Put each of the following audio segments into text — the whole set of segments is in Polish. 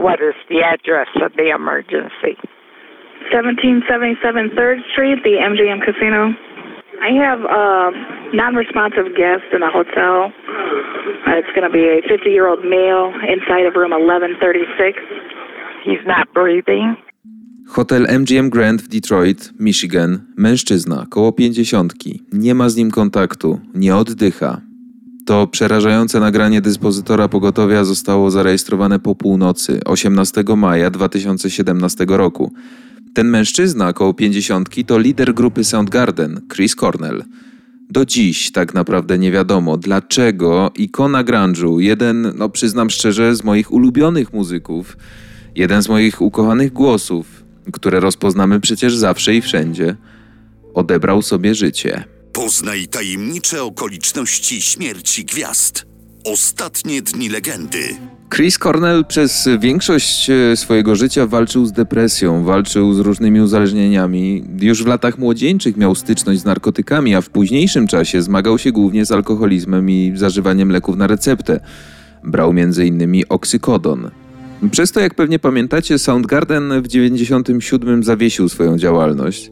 What is the address of the emergency? 1777 3rd Street, the MGM Casino. I have a non-responsive guest in a hotel. Uh, it's going to be a 50-year-old male inside of room 1136. He's not breathing. Hotel MGM Grand w Detroit, Michigan. Mężczyzna, koło pięćdziesiątki. Nie ma z nim kontaktu, nie oddycha. To przerażające nagranie dyspozytora pogotowia zostało zarejestrowane po północy 18 maja 2017 roku. Ten mężczyzna koło pięćdziesiątki to lider grupy Soundgarden, Chris Cornell. Do dziś tak naprawdę nie wiadomo, dlaczego ikona grunge'u, jeden, no przyznam szczerze, z moich ulubionych muzyków, jeden z moich ukochanych głosów, które rozpoznamy przecież zawsze i wszędzie, odebrał sobie życie. Poznaj tajemnicze okoliczności śmierci gwiazd. Ostatnie dni legendy. Chris Cornell przez większość e, swojego życia walczył z depresją, walczył z różnymi uzależnieniami. Już w latach młodzieńczych miał styczność z narkotykami, a w późniejszym czasie zmagał się głównie z alkoholizmem i zażywaniem leków na receptę. Brał m.in. oksykodon. Przez to, jak pewnie pamiętacie, Soundgarden w 97 zawiesił swoją działalność.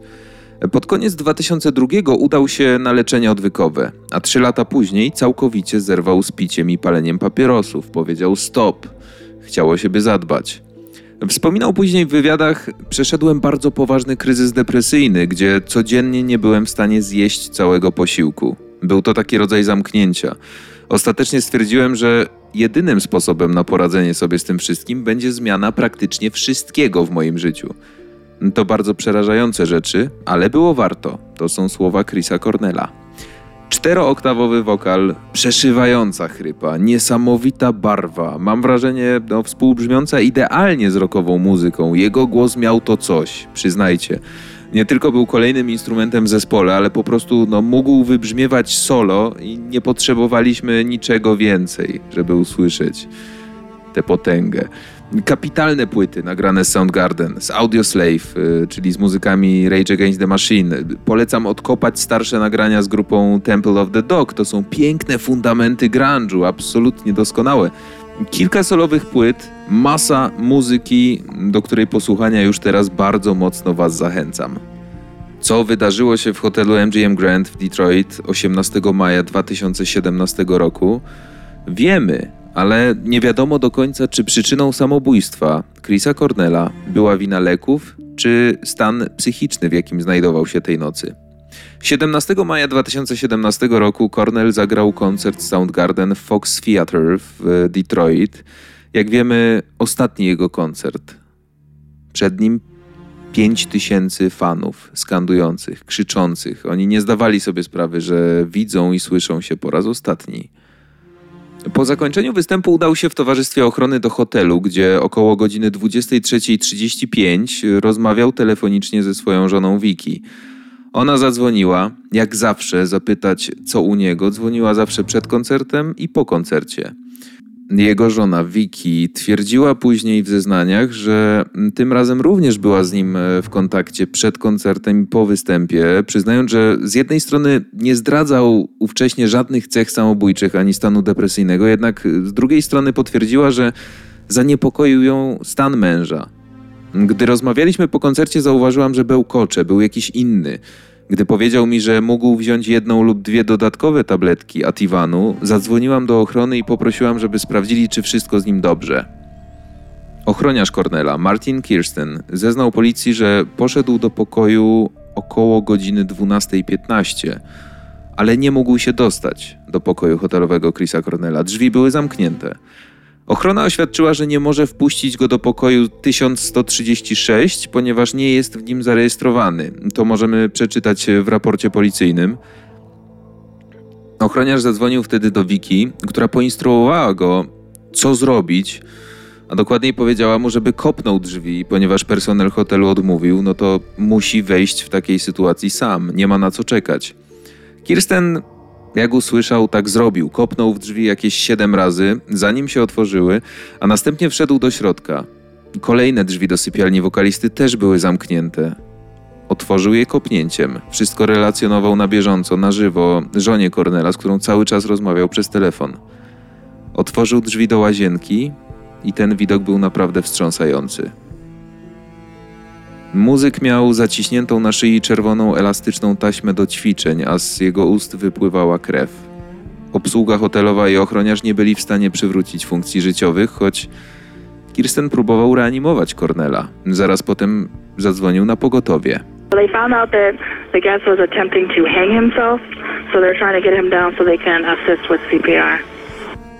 Pod koniec 2002 udał się na leczenie odwykowe, a trzy lata później całkowicie zerwał z piciem i paleniem papierosów. Powiedział stop. Chciało siebie zadbać. Wspominał później w wywiadach: Przeszedłem bardzo poważny kryzys depresyjny, gdzie codziennie nie byłem w stanie zjeść całego posiłku. Był to taki rodzaj zamknięcia. Ostatecznie stwierdziłem, że jedynym sposobem na poradzenie sobie z tym wszystkim będzie zmiana praktycznie wszystkiego w moim życiu. To bardzo przerażające rzeczy, ale było warto. To są słowa Chrisa Cornella. Czterooktawowy wokal, przeszywająca chrypa, niesamowita barwa. Mam wrażenie, no, współbrzmiąca idealnie z rockową muzyką. Jego głos miał to coś, przyznajcie. Nie tylko był kolejnym instrumentem w zespole, ale po prostu no, mógł wybrzmiewać solo i nie potrzebowaliśmy niczego więcej, żeby usłyszeć tę potęgę. Kapitalne płyty nagrane z Soundgarden, z Audioslave, y, czyli z muzykami Rage Against the Machine. Polecam odkopać starsze nagrania z grupą Temple of the Dog. To są piękne fundamenty grunge'u, absolutnie doskonałe. Kilka solowych płyt, masa muzyki, do której posłuchania już teraz bardzo mocno Was zachęcam. Co wydarzyło się w hotelu MGM Grand w Detroit 18 maja 2017 roku? Wiemy, ale nie wiadomo do końca, czy przyczyną samobójstwa Chrisa Cornella była wina leków, czy stan psychiczny, w jakim znajdował się tej nocy. 17 maja 2017 roku Cornell zagrał koncert Soundgarden w Fox Theatre w Detroit. Jak wiemy, ostatni jego koncert. Przed nim 5 tysięcy fanów skandujących, krzyczących. Oni nie zdawali sobie sprawy, że widzą i słyszą się po raz ostatni. Po zakończeniu występu udał się w towarzystwie ochrony do hotelu, gdzie około godziny 23.35 rozmawiał telefonicznie ze swoją żoną Vicky. Ona zadzwoniła, jak zawsze, zapytać, co u niego. Dzwoniła zawsze przed koncertem i po koncercie. Jego żona Vicky twierdziła później w zeznaniach, że tym razem również była z nim e, w kontakcie przed koncertem i po występie, przyznając, że z jednej strony nie zdradzał ówcześnie żadnych cech samobójczych ani stanu depresyjnego, jednak z drugiej strony potwierdziła, że zaniepokoił ją stan męża. Gdy rozmawialiśmy po koncercie, zauważyłam, że bełkocze, był jakiś inny. Gdy powiedział mi, że mógł wziąć jedną lub dwie dodatkowe tabletki Ativanu, zadzwoniłam do ochrony i poprosiłam, żeby sprawdzili, czy wszystko z nim dobrze. Ochroniarz Cornela, Martin Kirsten, zeznał policji, że poszedł do pokoju około godziny 12.15, ale nie mógł się dostać do pokoju hotelowego Chrisa Cornela. Drzwi były zamknięte. Ochrona oświadczyła, że nie może wpuścić go do pokoju 1136, ponieważ nie jest w nim zarejestrowany. To możemy przeczytać w raporcie policyjnym. Ochroniarz zadzwonił wtedy do Wiki, która poinstruowała go, co zrobić, a dokładniej powiedziała mu, żeby kopnął drzwi, ponieważ personel hotelu odmówił, no to musi wejść w takiej sytuacji sam, nie ma na co czekać. Kirsten jak usłyszał, tak zrobił. Kopnął w drzwi jakieś siedem razy, zanim się otworzyły, a następnie wszedł do środka. Kolejne drzwi do sypialni wokalisty też były zamknięte. Otworzył je kopnięciem. Wszystko relacjonował na bieżąco, na żywo, żonie Cornela, z którą cały czas rozmawiał przez telefon. Otworzył drzwi do łazienki i ten widok był naprawdę wstrząsający. Muzyk miał zaciśniętą na szyi czerwoną elastyczną taśmę do ćwiczeń, a z jego ust wypływała krew. Obsługa hotelowa i ochroniarz nie byli w stanie przywrócić funkcji życiowych, choć Kirsten próbował reanimować Cornela. Zaraz potem zadzwonił na pogotowie. So CPR.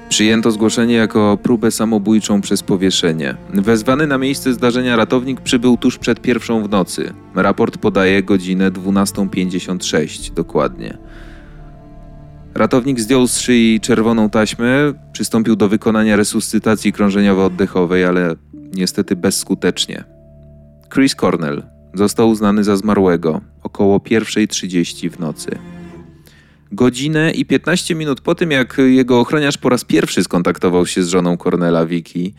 Przyjęto zgłoszenie jako próbę samobójczą przez powieszenie. Wezwany na miejsce zdarzenia ratownik przybył tuż przed pierwszą w nocy. Raport podaje godzinę 12.56 dokładnie. Ratownik zdjął z szyi czerwoną taśmę, przystąpił do wykonania resuscytacji krążeniowo-oddechowej, ale niestety bezskutecznie. Chris Cornell został uznany za zmarłego około 1.30 w nocy. Godzinę i 15 minut po tym, jak jego ochroniarz po raz pierwszy skontaktował się z żoną Cornela Vicky,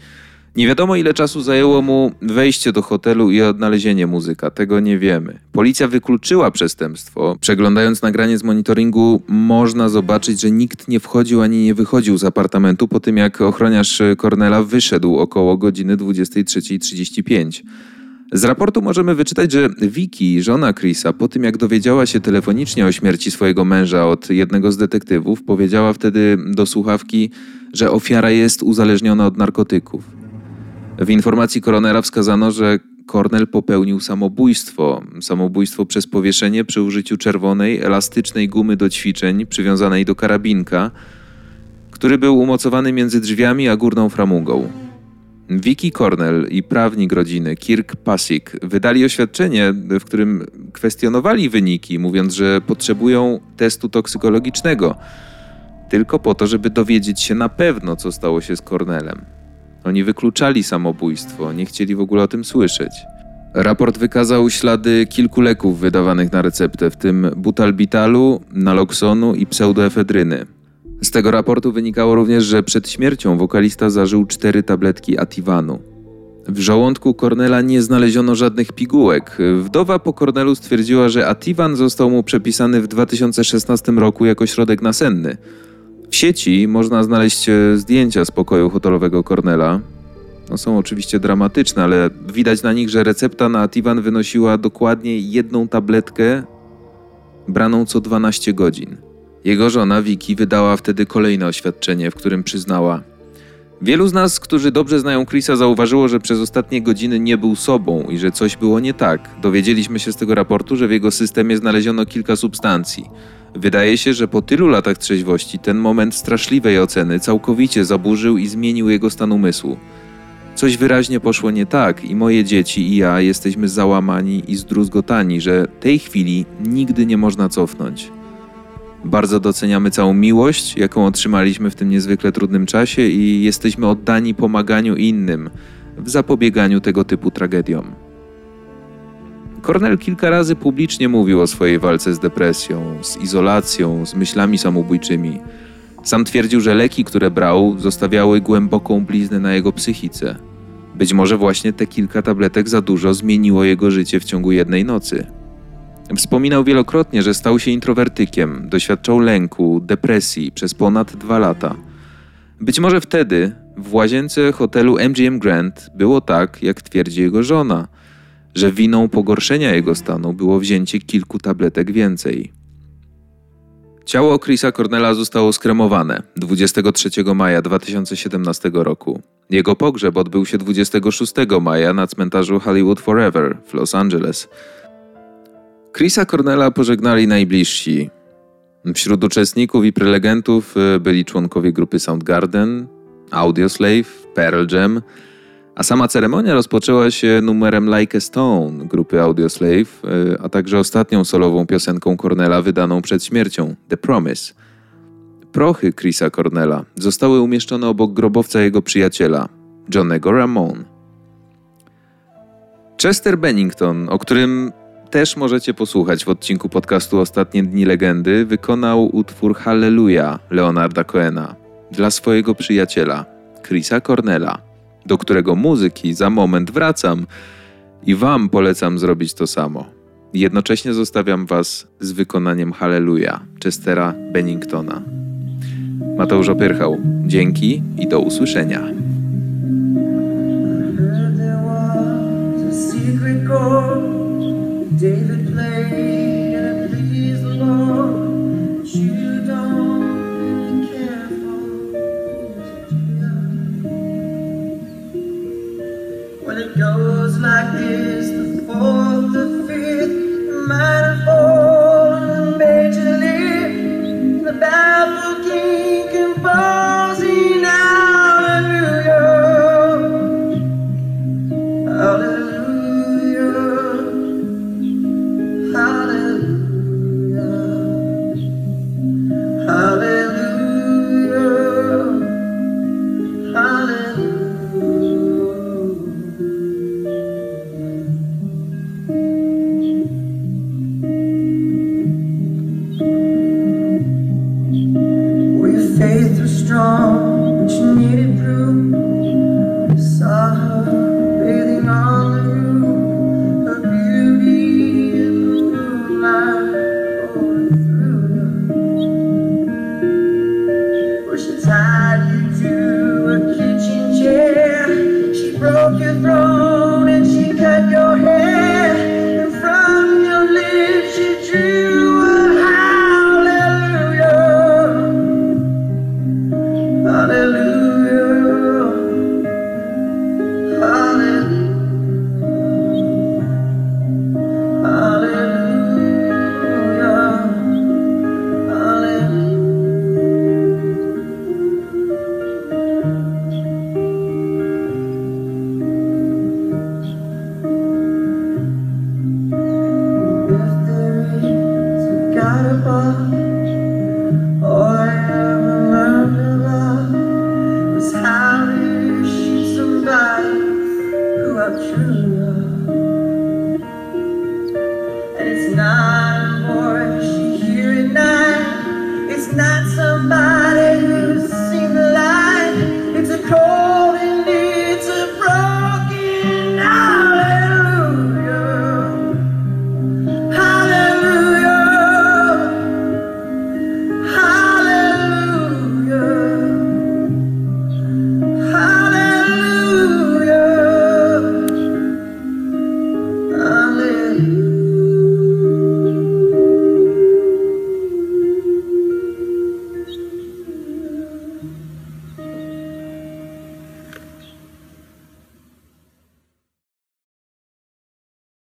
nie wiadomo ile czasu zajęło mu wejście do hotelu i odnalezienie muzyka, tego nie wiemy. Policja wykluczyła przestępstwo. Przeglądając nagranie z monitoringu, można zobaczyć, że nikt nie wchodził ani nie wychodził z apartamentu po tym, jak ochroniarz Cornela wyszedł około godziny 23.35. Z raportu możemy wyczytać, że Vicky, żona Chrisa, po tym jak dowiedziała się telefonicznie o śmierci swojego męża od jednego z detektywów, powiedziała wtedy do słuchawki, że ofiara jest uzależniona od narkotyków. W informacji koronera wskazano, że Cornell popełnił samobójstwo. Samobójstwo przez powieszenie przy użyciu czerwonej, elastycznej gumy do ćwiczeń przywiązanej do karabinka, który był umocowany między drzwiami a górną framugą. Vicky Cornell i prawnik rodziny Kirk Pasik wydali oświadczenie, w którym kwestionowali wyniki, mówiąc, że potrzebują testu toksykologicznego tylko po to, żeby dowiedzieć się na pewno, co stało się z Cornelem. Oni wykluczali samobójstwo, nie chcieli w ogóle o tym słyszeć. Raport wykazał ślady kilku leków wydawanych na receptę, w tym butalbitalu, naloxonu i pseudoefedryny. Z tego raportu wynikało również, że przed śmiercią wokalista zażył cztery tabletki Ativanu. W żołądku Cornela nie znaleziono żadnych pigułek. Wdowa po Cornelu stwierdziła, że Ativan został mu przepisany w 2016 roku jako środek nasenny. W sieci można znaleźć e, zdjęcia z pokoju hotelowego Cornela. No, są oczywiście dramatyczne, ale widać na nich, że recepta na Ativan wynosiła dokładnie jedną tabletkę braną co 12 godzin. Jego żona Vicky wydała wtedy kolejne oświadczenie, w którym przyznała: Wielu z nas, którzy dobrze znają Chrisa, zauważyło, że przez ostatnie godziny nie był sobą i że coś było nie tak. Dowiedzieliśmy się z tego raportu, że w jego systemie znaleziono kilka substancji. Wydaje się, że po tylu latach trzeźwości ten moment straszliwej oceny całkowicie zaburzył i zmienił jego stan umysłu. Coś wyraźnie poszło nie tak i moje dzieci i ja jesteśmy załamani i zdruzgotani, że tej chwili nigdy nie można cofnąć. Bardzo doceniamy całą miłość, jaką otrzymaliśmy w tym niezwykle trudnym czasie i jesteśmy oddani pomaganiu innym w zapobieganiu tego typu tragediom. Cornell kilka razy publicznie mówił o swojej walce z depresją, z izolacją, z myślami samobójczymi. Sam twierdził, że leki, które brał, zostawiały głęboką bliznę na jego psychice. Być może właśnie te kilka tabletek za dużo zmieniło jego życie w ciągu jednej nocy. Wspominał wielokrotnie, że stał się introwertykiem, doświadczał lęku, depresji przez ponad dwa lata. Być może wtedy, w łazience hotelu MGM Grand, było tak, jak twierdzi jego żona, że winą pogorszenia jego stanu było wzięcie kilku tabletek więcej. Ciało Chrisa Cornella zostało skremowane 23 maja 2017 roku. Jego pogrzeb odbył się 26 maja na cmentarzu Hollywood Forever w Los Angeles. Chrisa Cornella pożegnali najbliżsi. Wśród uczestników i prelegentów y, byli członkowie grupy Soundgarden, Audioslave, Pearl Jam, a sama ceremonia rozpoczęła się numerem Like a Stone grupy Audioslave, y, a także ostatnią solową piosenką Cornella wydaną przed śmiercią, The Promise. Prochy Chrisa Cornella zostały umieszczone obok grobowca jego przyjaciela, Johnego Ramone. Chester Bennington, o którym też możecie posłuchać w odcinku podcastu Ostatnie Dni Legendy, wykonał utwór Hallelujah Leonarda Coena dla swojego przyjaciela, Chrisa Cornella, do którego muzyki za moment wracam i Wam polecam zrobić to samo. Jednocześnie zostawiam Was z wykonaniem Hallelujah Chestera Benningtona. Mateusz Opyrchał, dzięki i do usłyszenia. goodbye.